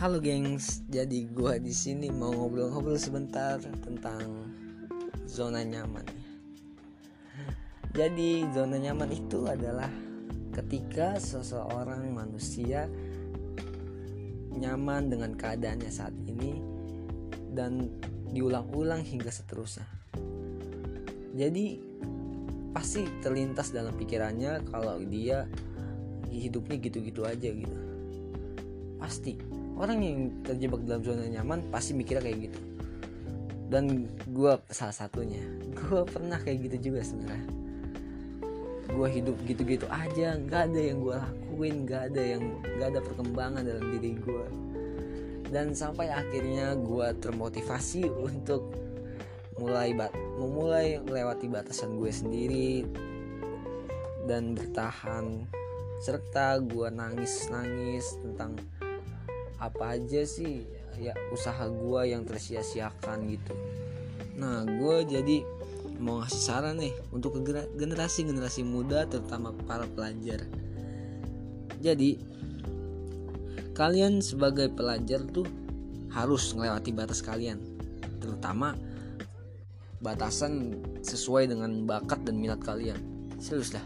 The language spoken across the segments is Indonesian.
Halo gengs, jadi gua di sini mau ngobrol-ngobrol sebentar tentang zona nyaman. Jadi zona nyaman itu adalah ketika seseorang manusia nyaman dengan keadaannya saat ini dan diulang-ulang hingga seterusnya. Jadi pasti terlintas dalam pikirannya kalau dia hidupnya gitu-gitu aja gitu. Pasti orang yang terjebak dalam zona nyaman pasti mikirnya kayak gitu. Dan gue salah satunya. Gue pernah kayak gitu juga sebenarnya. Gue hidup gitu-gitu aja nggak ada yang gue lakuin nggak ada yang nggak ada perkembangan dalam diri gue dan sampai akhirnya gue termotivasi untuk mulai bat memulai melewati batasan gue sendiri dan bertahan. Serta gue nangis nangis tentang apa aja sih ya usaha gue yang tersia-siakan gitu. Nah gue jadi mau ngasih saran nih untuk generasi-generasi muda terutama para pelajar. Jadi kalian sebagai pelajar tuh harus melewati batas kalian terutama batasan sesuai dengan bakat dan minat kalian. Serius lah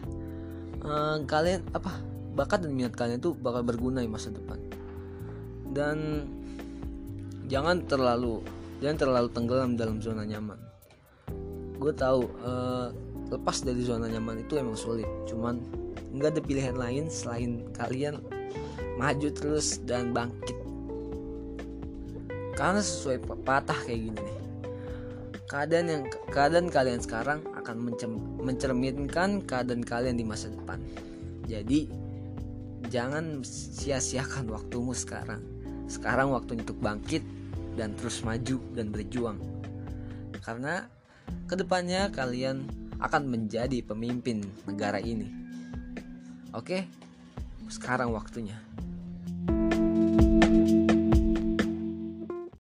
ehm, kalian apa? Bakat dan minat kalian tuh bakal berguna di masa depan dan jangan terlalu jangan terlalu tenggelam dalam zona nyaman. Gue tahu uh, lepas dari zona nyaman itu emang sulit. Cuman nggak ada pilihan lain selain kalian maju terus dan bangkit. Karena sesuai patah kayak gini nih. Keadaan yang keadaan kalian sekarang akan mencerminkan keadaan kalian di masa depan. Jadi jangan sia-siakan waktumu sekarang sekarang waktunya untuk bangkit dan terus maju dan berjuang. Karena ke depannya kalian akan menjadi pemimpin negara ini. Oke, sekarang waktunya.